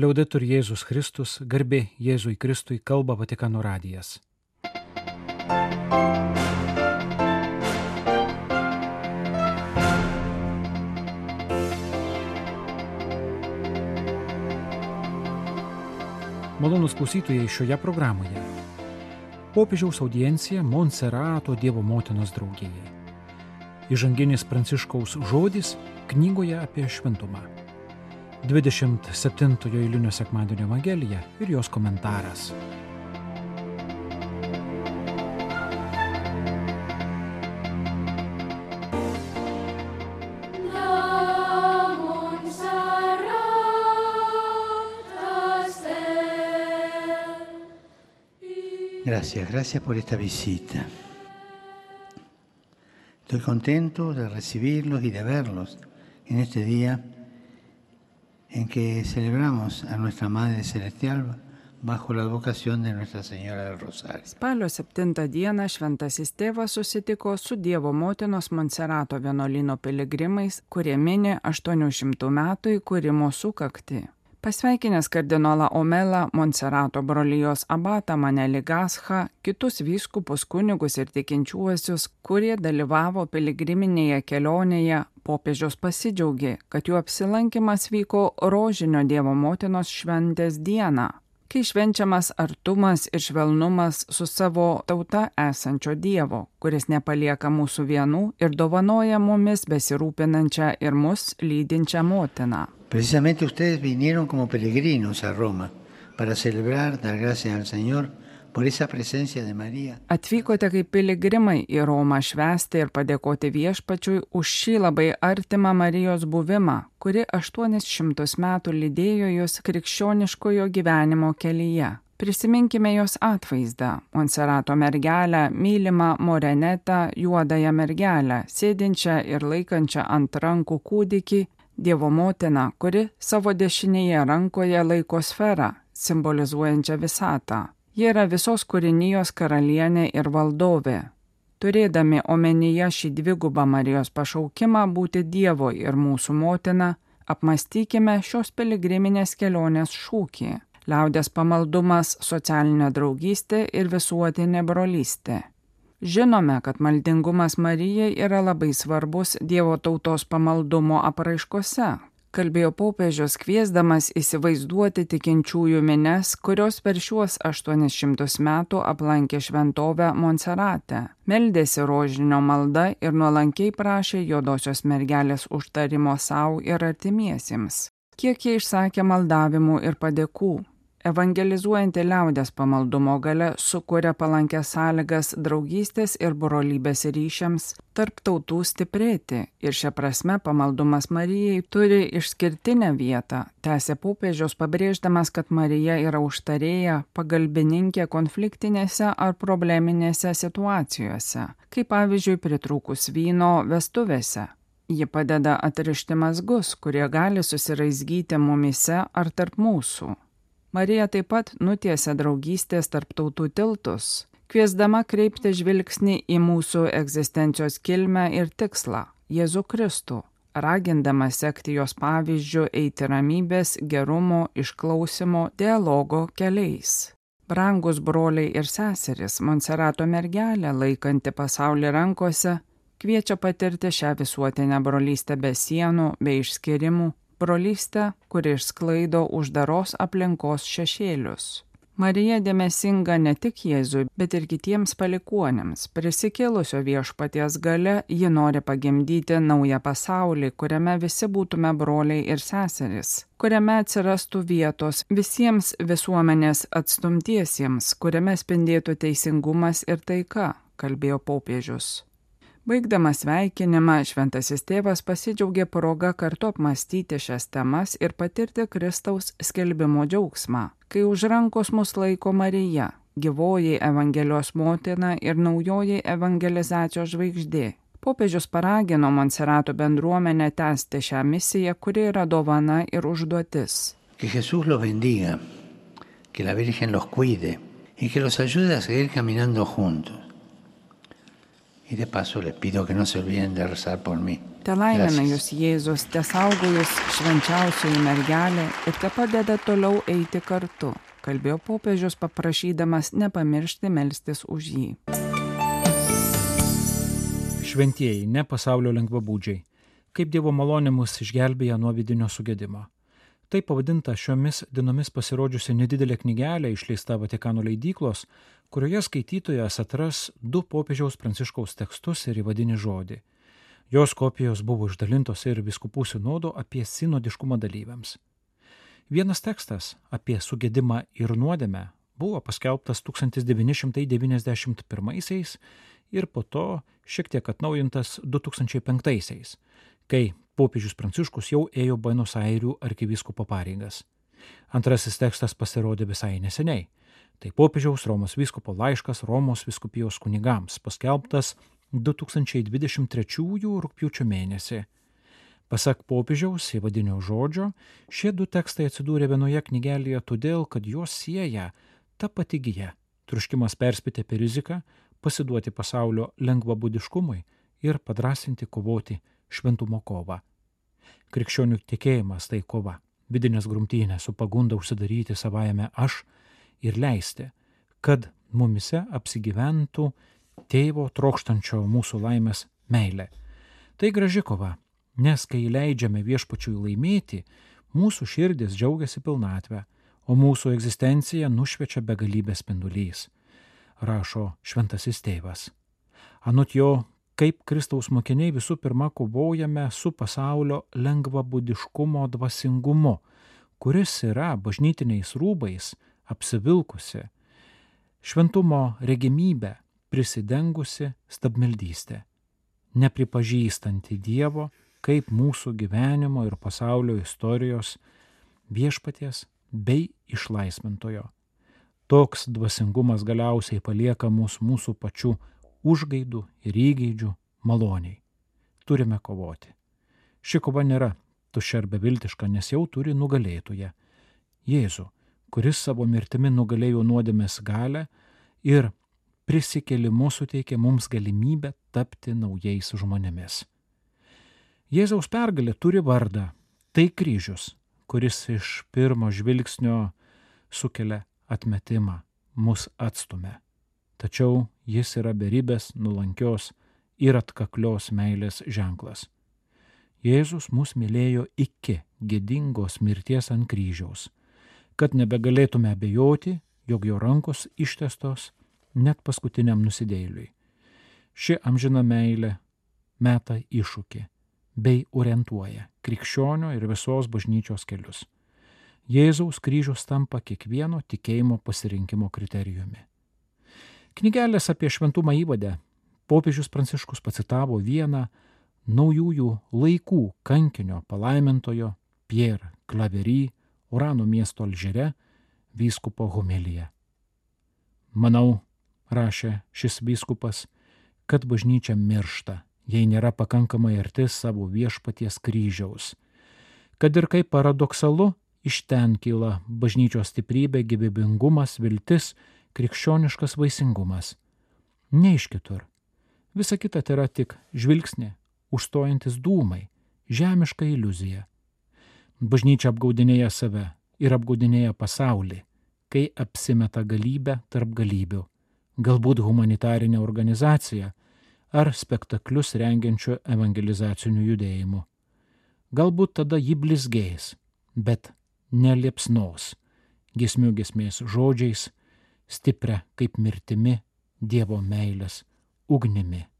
Liaudetur Jėzus Kristus, garbė Jėzui Kristui, kalba Vatikano radijas. Malonus klausytojai šioje programoje. Popiežiaus audiencija Monserato Dievo motinos draugijai. Įžanginis Pranciškaus žodis knygoje apie šventumą. 27 eilinio sekmadienio Evangelija ir jos komentaras. Gracias, gracias por esta visita. Estoy contento de recibirlos y de verlos en este día en que celebramos a nuestra Madre Celestial bajo la advocación de Nuestra Señora del Rosario. Spalio 7 dieną šventasis tėvas susitiko su Dievo motinos Monserato vienuolino piligrimais, kurie mini 800 metų įkūrimo sukakti. Pasveikinęs kardinolą Omelą, Monserato brolijos abatą Manelį Gaschą, kitus vyskupus kunigus ir tikinčiuosius, kurie dalyvavo piligriminėje kelionėje, popiežius pasidžiaugė, kad jų apsilankimas vyko Rožinio Dievo motinos šventės dieną, kai švenčiamas artumas ir švelnumas su savo tauta esančio Dievo, kuris nepalieka mūsų vienų ir dovanoja mumis besirūpinančią ir mus lydinčią motiną. Precisamente ustedes vinieron como peregrinos a Roma para celebrar, dar gracias al Señor por esa presencia de María. Atvykote kaip piligrimai į Romą švęsti ir padėkoti viešpačiui už šį labai artimą Marijos buvimą, kuri 800 metų lydėjo jūs krikščioniškojo gyvenimo kelyje. Prisiminkime jos atvaizdą - Monserato mergelę, mylimą Morenetą, juodąją mergelę, sėdinčią ir laikančią ant rankų kūdikį Dievo motina, kuri savo dešinėje rankoje laiko sferą, simbolizuojančią visatą. Ji yra visos kūrinijos karalienė ir valdovė. Turėdami omenyje šį dvigubą Marijos pašaukimą būti Dievo ir mūsų motina, apmastykime šios piligriminės kelionės šūkį - liaudės pamaldumas, socialinė draugystė ir visuotinė brolystė. Žinome, kad maldingumas Marijai yra labai svarbus Dievo tautos pamaldumo apraiškose, kalbėjo popiežius kviesdamas įsivaizduoti tikinčiųjų mines, kurios per šiuos 800 metų aplankė šventovę Monserate, meldėsi rožinio malda ir nuolankiai prašė juodosios mergelės užtarimo savo ir artimiesiems. Kiek jie išsakė maldavimų ir padėkų, Evangelizuojanti liaudės pamaldumo gale sukuria palankęs sąlygas draugystės ir brolybės ryšiams tarp tautų stiprėti ir šią prasme pamaldumas Marijai turi išskirtinę vietą, tęsė popiežiaus pabrėždamas, kad Marija yra užtarėja, pagalbininkė konfliktinėse ar probleminėse situacijose, kaip pavyzdžiui pritrūkus vyno vestuvėse. Ji padeda atrišti mazgus, kurie gali susiraizgyti mumise ar tarp mūsų. Marija taip pat nutiesia draugystės tarp tautų tiltus, kviesdama kreipti žvilgsnį į mūsų egzistencijos kilmę ir tikslą - Jėzų Kristų, ragindama sekti jos pavyzdžių eiti ramybės, gerumo, išklausimo, dialogo keliais. Brangus broliai ir seserys, Monserato mergelė, laikanti pasaulį rankose, kviečia patirti šią visuotinę brolystę be sienų, be išskirimų, brolystę, kuri išsklaido uždaros aplinkos šešėlius. Marija dėmesinga ne tik Jėzui, bet ir kitiems palikuonėms. Prisikėlusio viešpaties gale ji nori pagimdyti naują pasaulį, kuriame visi būtume broliai ir seserys, kuriame atsirastų vietos visiems visuomenės atstumtiesiems, kuriame spindėtų teisingumas ir taika, kalbėjo popiežius. Baigdamas sveikinimą, šventasis tėvas pasidžiaugė progą kartu apmastyti šias temas ir patirti Kristaus skelbimo džiaugsmą, kai už rankos mus laiko Marija, gyvoji Evangelijos motina ir naujoji evangelizacijos žvaigždė. Popiežius paragino Monserato bendruomenę tęsti šią misiją, kuri yra dovana ir užduotis. Bendiga, que la Virgen los cuide y que los ayude a seguir caminando juntos. Y de paso les pido que no se olviden de rezar por mí. Te laimina jūs Jėzus, te saugo jūs švenčiausioji mergelė ir te padeda toliau eiti kartu, kalbėjo popiežius paprašydamas nepamiršti melstis už jį. Šventieji, ne pasaulio lengvabūdžiai, kaip Dievo malonė mus išgelbėja nuo vidinio sugėdimo. Tai pavadinta šiomis dienomis pasirodžiusi nedidelė knygelė išleista Vatikano leidyklos, kurioje skaitytojas atras du popiežiaus pranciškaus tekstus ir įvadinį žodį Jos kopijos buvo išdalintos ir viskupų sinodo apie sinodiškumą dalyviams. Vienas tekstas apie sugėdimą ir nuodėmę buvo paskelbtas 1991 ir po to šiek tiek atnaujintas 2005, kai popiežius Pranciškus jau ėjo Buenos Airių arkivyskupo pareigas. Antrasis tekstas pasirodė visai neseniai. Tai popiežiaus Romos vyskupo laiškas Romos viskupijos kunigams, paskelbtas 2023 rūpiučio mėnesį. Pasak popiežiaus įvadinio žodžio, šie du tekstai atsidūrė vienoje knygelėje todėl, kad juos sieja ta pati gyja - truškimas perspėti apie riziką, pasiduoti pasaulio lengvabudiškumui ir padrasinti kovoti šventumo kovą. Krikščionių tikėjimas tai kova, vidinės grumtynės su pagunda užsidaryti savajame aš ir leisti, kad mumise apsigyventų tėvo trokštančio mūsų laimės meilė. Tai graži kova, nes kai leidžiame viešpačiui laimėti, mūsų širdis džiaugiasi pilnatvę, o mūsų egzistencija nušviečia begalybės spindulys, rašo šventasis tėvas. Anot jo, kaip Kristaus mokiniai visų pirma kovojame su pasaulio lengvabudiškumo dvasingumu, kuris yra bažnytiniais rūbais apsivilkusi, šventumo regimybę, prisidengusi stabmeldystė, nepripažįstanti Dievo kaip mūsų gyvenimo ir pasaulio istorijos viešpaties bei išlaisvintojo. Toks dvasingumas galiausiai palieka mus mūsų pačių užgaidų ir įgeidžių maloniai. Turime kovoti. Ši kova nėra tuščia ar beviltiška, nes jau turi nugalėtoje - Jėzų, kuris savo mirtimi nugalėjo nuodėmės galę ir prisikėlimu suteikia mums galimybę tapti naujais žmonėmis. Jėzaus pergalė turi vardą - tai kryžius, kuris iš pirmo žvilgsnio sukelia atmetimą, mus atstumia. Tačiau jis yra beribės, nulankios ir atkaklios meilės ženklas. Jėzus mus mylėjo iki gėdingos mirties ant kryžiaus, kad nebegalėtume abejoti, jog jo rankos ištestos net paskutiniam nusidėjėliui. Ši amžina meilė meta iššūkį bei orientuoja krikščionio ir visos bažnyčios kelius. Jėzaus kryžius tampa kiekvieno tikėjimo pasirinkimo kriterijumi. Knygelės apie šventumą įvadę popiežius Pranciškus pacitavo vieną naujųjų laikų kankinio palaimintojo Pierre Clavery Urano miesto Alžere vyskupo homiliją. Manau, rašė šis vyskupas, kad bažnyčia miršta, jei nėra pakankamai arti savo viešpaties kryžiaus. Kad ir kaip paradoksalu, iš ten kyla bažnyčios stiprybė, gyvybingumas, viltis, krikščioniškas vaisingumas. Ne iš kitur. Visa kita tai yra tik žvilgsnė, užstojantis dūmai, žemiška iliuzija. Bažnyčia apgaudinėja save ir apgaudinėja pasaulį, kai apsimeta galybę tarp galybių galbūt humanitarinę organizaciją ar spektaklius rengiančiu evangelizaciniu judėjimu. Galbūt tada ji blizgės, bet neliepsnos, gesmių gesmės žodžiais, stipria kaip mirtimi Dievo meilės ugnimi.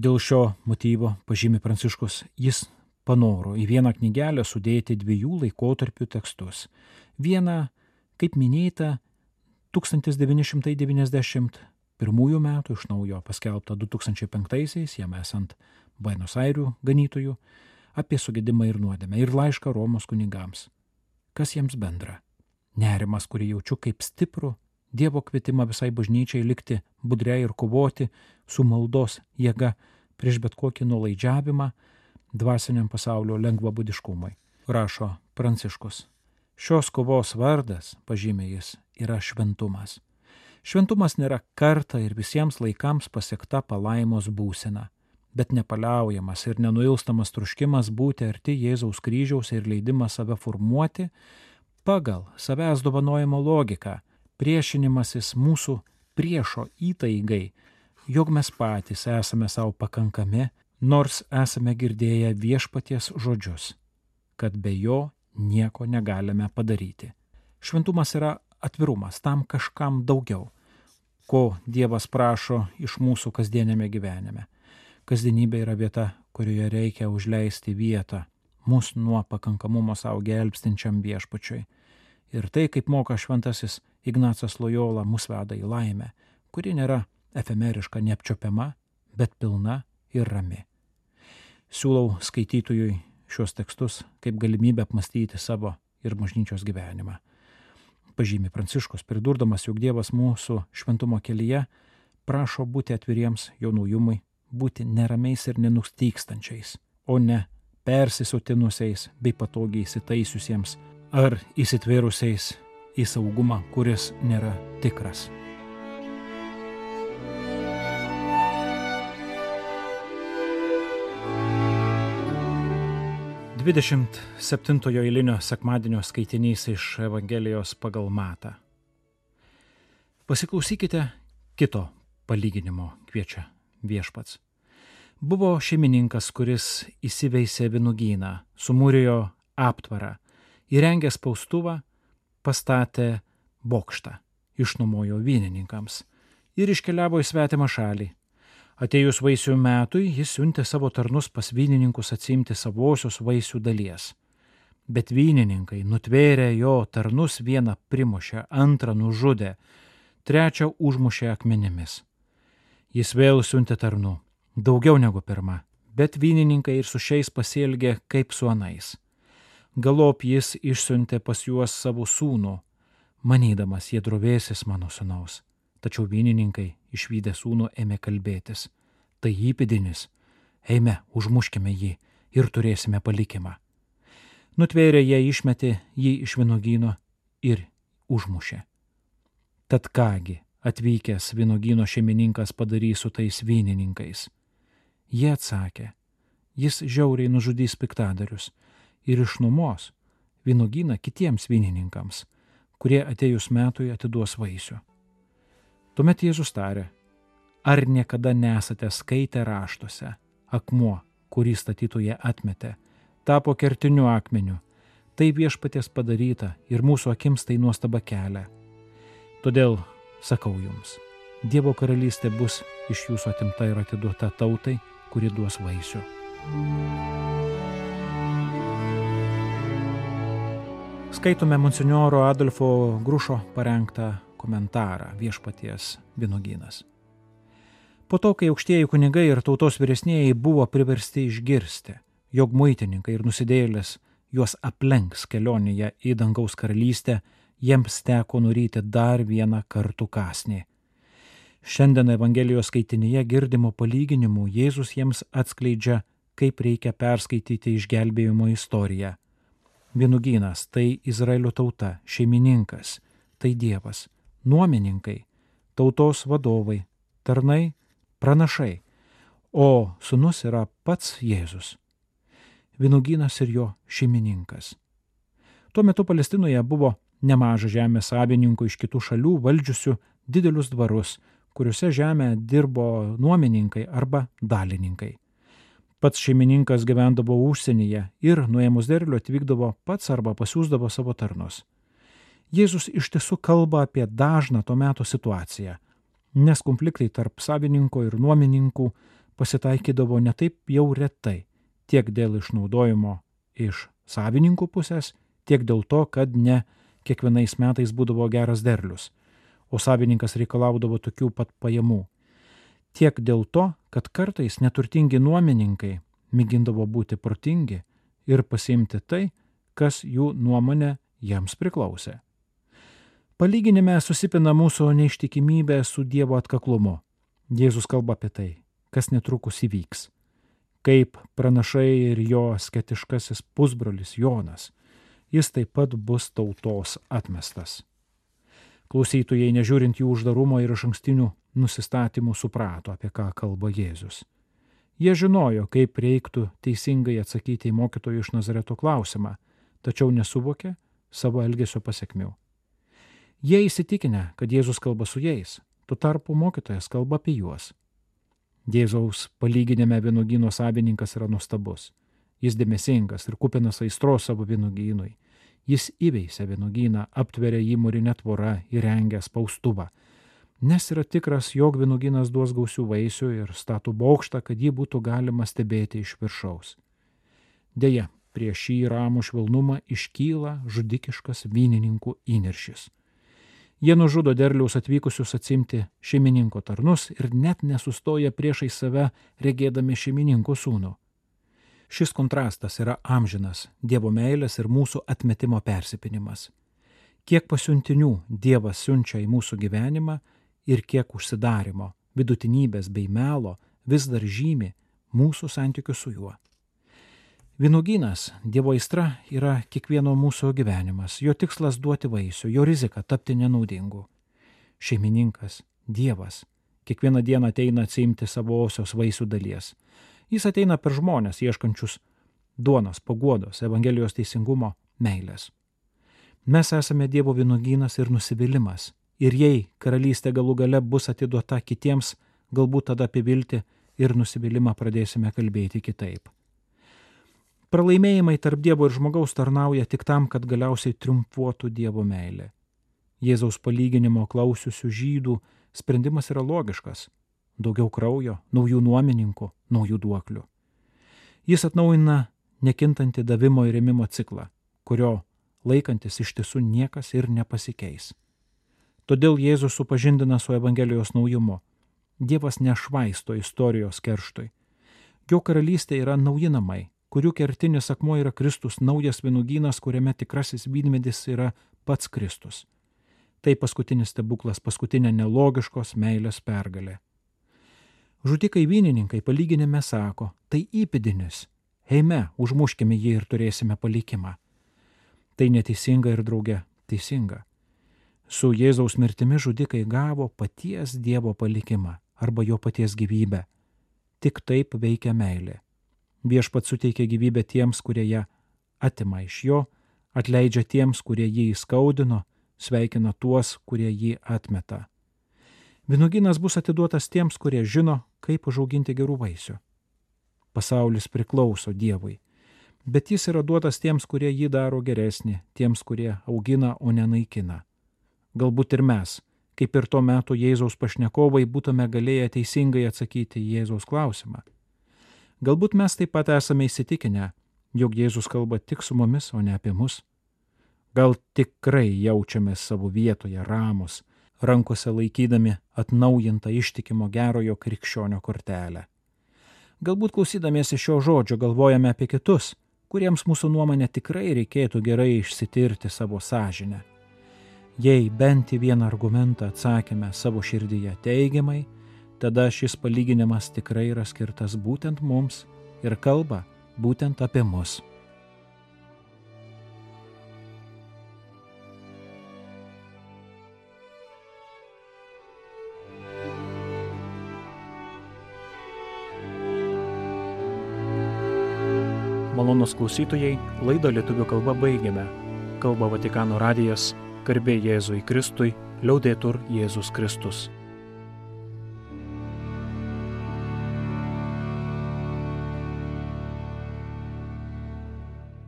Dėl šio motyvo, pažymi Pranciškus, jis panoro į vieną knygelę sudėti dviejų laikotarpių tekstus. Vieną, kaip minėta, 1991 metų iš naujo paskelbta 2005-aisiais, jam esant Buenos Airių ganytojų, apie sugėdimą ir nuodėmę ir laišką Romos kunigams. Kas jiems bendra? Nerimas, kurį jaučiu kaip stiprų Dievo kvietimą visai bažnyčiai likti budriai ir kovoti su maldos jėga prieš bet kokį nulaidžiavimą dvasiniam pasaulio lengvabudiškumui, rašo Pranciškus. Šios kovos vardas, pažymė jis, yra šventumas. Šventumas nėra kartą ir visiems laikams pasiekta palaimos būsena. bet nepaliaujamas ir nenuilstamas truškimas būti arti Jėzaus kryžiaus ir leidimas save formuoti pagal savęs dovanojimo logiką, priešinimasis mūsų priešo įtaigai, jog mes patys esame savo pakankami, nors esame girdėję viešpaties žodžius, kad be jo nieko negalime padaryti. Šventumas yra atvirumas tam kažkam daugiau, ko Dievas prašo iš mūsų kasdienėme gyvenime. Kasdienybė yra vieta, kurioje reikia užleisti vietą mūsų nuo pakankamumo savo gelbstinčiam viešpačiui. Ir tai, kaip moka šventasis Ignacas Lojola, mus veda į laimę, kuri nėra efemeriška, neapčiopiama, bet pilna ir rami. Siūlau skaitytojui šios tekstus kaip galimybę apmastyti savo ir bažnyčios gyvenimą. Pažymi Pranciškus, pridurdamas, jog Dievas mūsų šventumo kelyje prašo būti atviriems jo naujumui, būti neramiais ir nenustykstančiais, o ne persisotinusiais bei patogiai įsitaisiusiems ar įsitvėrusiais į saugumą, kuris nėra tikras. 27 eilinio sekmadienio skaitinys iš Evangelijos pagal Matą. Pasiklausykite kito palyginimo, kviečia viešpats. Buvo šeimininkas, kuris įsiveisė vinugyną, sumūrėjo aptvarą, įrengė spaustuvą, pastatė bokštą, išnumojo vienininkams ir iškeliavo į svetimą šalį Atėjus vaisių metui, jis siuntė savo tarnus pas vynininkus atsimti savosios vaisių dalies. Bet vynininkai nutvėrė jo tarnus vieną primušė, antrą nužudė, trečią užmušė akmenimis. Jis vėl siuntė tarnų, daugiau negu pirmą, bet vynininkai ir su šiais pasielgė kaip su anais. Galop jis išsiuntė pas juos savo sūnų, manydamas jie drovėsis mano sunaus. Tačiau vynininkai išvykę sūnų ėmė kalbėtis. Tai įpidinis. Eime, užmuškime jį ir turėsime palikimą. Nutvėrė jie išmetė jį iš vinogyno ir užmušė. Tad kągi atvykęs vinogyno šeimininkas padarys su tais vynininkais? Jie atsakė, jis žiauriai nužudys piktadarius ir išnumos vynogyną kitiems vynininkams, kurie atejus metui atiduos vaisių. Tuomet Jėzus tarė, ar niekada nesate skaitę raštuose, akmuo, kurį statytoje atmetė, tapo kertiniu akmeniu, tai viešpatės padaryta ir mūsų akims tai nuostaba kelia. Todėl sakau jums, Dievo karalystė bus iš jūsų atimta ir atiduota tautai, kuri duos vaisių. Skaitome monsignoro Adolfo Grušo parengtą komentarą viešpaties vynogynas. Po to, kai aukštieji kunigai ir tautos vyresnėjai buvo priversti išgirsti, jog muitininkai ir nusidėlės juos aplenks kelionėje į dangaus karalystę, jiems teko nuryti dar vieną kartų kasnį. Šiandien Evangelijos skaitinyje girdimo palyginimų Jėzus jiems atskleidžia, kaip reikia perskaityti išgelbėjimo istoriją. Vienugynas tai Izraelio tauta, šeimininkas tai Dievas nuomininkai, tautos vadovai, tarnai, pranašai, o sunus yra pats Jėzus. Vinugynas ir jo šeimininkas. Tuo metu Palestinoje buvo nemaža žemės savininkų iš kitų šalių valdžiusių didelius dvarus, kuriuose žemę dirbo nuomininkai arba dalininkai. Pats šeimininkas gyvendavo užsienyje ir nuėmus derlių atvykdavo pats arba pasiūsdavo savo tarnus. Jėzus iš tiesų kalba apie dažną to meto situaciją, nes konfliktai tarp savininko ir nuomininkų pasitaikydavo ne taip jau retai, tiek dėl išnaudojimo iš savininkų pusės, tiek dėl to, kad ne kiekvienais metais būdavo geras derlius, o savininkas reikalaudavo tokių pat pajamų. Tiek dėl to, kad kartais neturtingi nuomininkai mėgindavo būti protingi ir pasiimti tai, kas jų nuomonė jiems priklausė. Palyginime susipina mūsų neištikimybė su Dievo atkaklumu. Jėzus kalba apie tai, kas netrukus įvyks. Kaip pranašai ir jo sketiškasis pusbrolis Jonas, jis taip pat bus tautos atmestas. Klausytojai, nežiūrint jų uždarumo ir iš ankstinių nusistatymų, suprato, apie ką kalba Jėzus. Jie žinojo, kaip reiktų teisingai atsakyti į mokytojų iš Nazareto klausimą, tačiau nesuvokė savo elgesio pasiekmių. Jie įsitikinę, kad Jėzus kalba su jais, tuo tarpu mokytojas kalba apie juos. Jėzaus palyginime vynugyno savininkas yra nuostabus. Jis dėmesingas ir kupinas aistros savo vynugynui. Jis įveisė vynugyną, aptveria jį mūrinę tvorą, įrengė spaustuvą. Nes yra tikras, jog vynugynas duos gausių vaisių ir statų bokštą, kad jį būtų galima stebėti iš viršaus. Deja, prieš šį ramų švelnumą iškyla žudikiškas vynininkų įniršis. Jie nužudo derliaus atvykusius atsimti šeimininko tarnus ir net nesustoja priešai save regėdami šeimininko sūnų. Šis kontrastas yra amžinas Dievo meilės ir mūsų atmetimo persipinimas. Kiek pasiuntinių Dievas siunčia į mūsų gyvenimą ir kiek užsidarimo, vidutinybės bei melo vis dar žymi mūsų santykius su juo. Vynugynas, Dievo aistra yra kiekvieno mūsų gyvenimas, jo tikslas duoti vaisių, jo rizika tapti nenaudingu. Šeimininkas, Dievas, kiekvieną dieną ateina atsiimti savosios vaisių dalies. Jis ateina per žmonės, ieškančius duonos, paguodos, Evangelijos teisingumo, meilės. Mes esame Dievo vynugynas ir nusivylimas. Ir jei karalystė galų gale bus atiduota kitiems, galbūt tada apie viltį ir nusivylimą pradėsime kalbėti kitaip. Pralaimėjimai tarp Dievo ir žmogaus tarnauja tik tam, kad galiausiai triumfuotų Dievo meilė. Jėzaus palyginimo klausiusių žydų sprendimas yra logiškas - daugiau kraujo, naujų nuomininkų, naujų duoklių. Jis atnaujina nekintantį davimo ir remimo ciklą, kurio laikantis iš tiesų niekas ir nepasikeis. Todėl Jėzus supažindina su Evangelijos naujumu. Dievas nešvaisto istorijos kerštui. Jo karalystė yra nauji namai, kurių kertinis akmuo yra Kristus, naujas vinugynas, kuriame tikrasis vynmedis yra pats Kristus. Tai paskutinis stebuklas, paskutinė nelogiškos meilės pergalė. Žudikai vynininkai palyginime sako, tai įpidinis. Eime, užmuškime jį ir turėsime palikimą. Tai neteisinga ir drauge teisinga. Su Jėzaus mirtimi žudikai gavo paties Dievo palikimą arba jo paties gyvybę. Tik taip veikia meilė. Viešpat suteikia gyvybę tiems, kurie ją atima iš jo, atleidžia tiems, kurie jį įskaudino, sveikina tuos, kurie jį atmeta. Vynuginas bus atiduotas tiems, kurie žino, kaip užauginti gerų vaisių. Pasaulis priklauso Dievui, bet jis yra duotas tiems, kurie jį daro geresnį, tiems, kurie augina, o nenaikina. Galbūt ir mes, kaip ir tuo metu Jėzaus pašnekovai, būtume galėję teisingai atsakyti Jėzaus klausimą. Galbūt mes taip pat esame įsitikinę, jog Jėzus kalba tik su mumis, o ne apie mus. Gal tikrai jaučiame savo vietoje ramus, rankose laikydami atnaujintą ištikimo gerojo krikščionio kortelę. Galbūt klausydamiesi šio žodžio galvojame apie kitus, kuriems mūsų nuomonė tikrai reikėtų gerai išsitirti savo sąžinę. Jei bent į vieną argumentą atsakėme savo širdyje teigiamai, tada šis palyginimas tikrai yra skirtas būtent mums ir kalba būtent apie mus. Malonus klausytojai, laidą lietuvių kalba baigiame. Kalba Vatikano radijas, garbė Jėzui Kristui, liaudėtur Jėzus Kristus.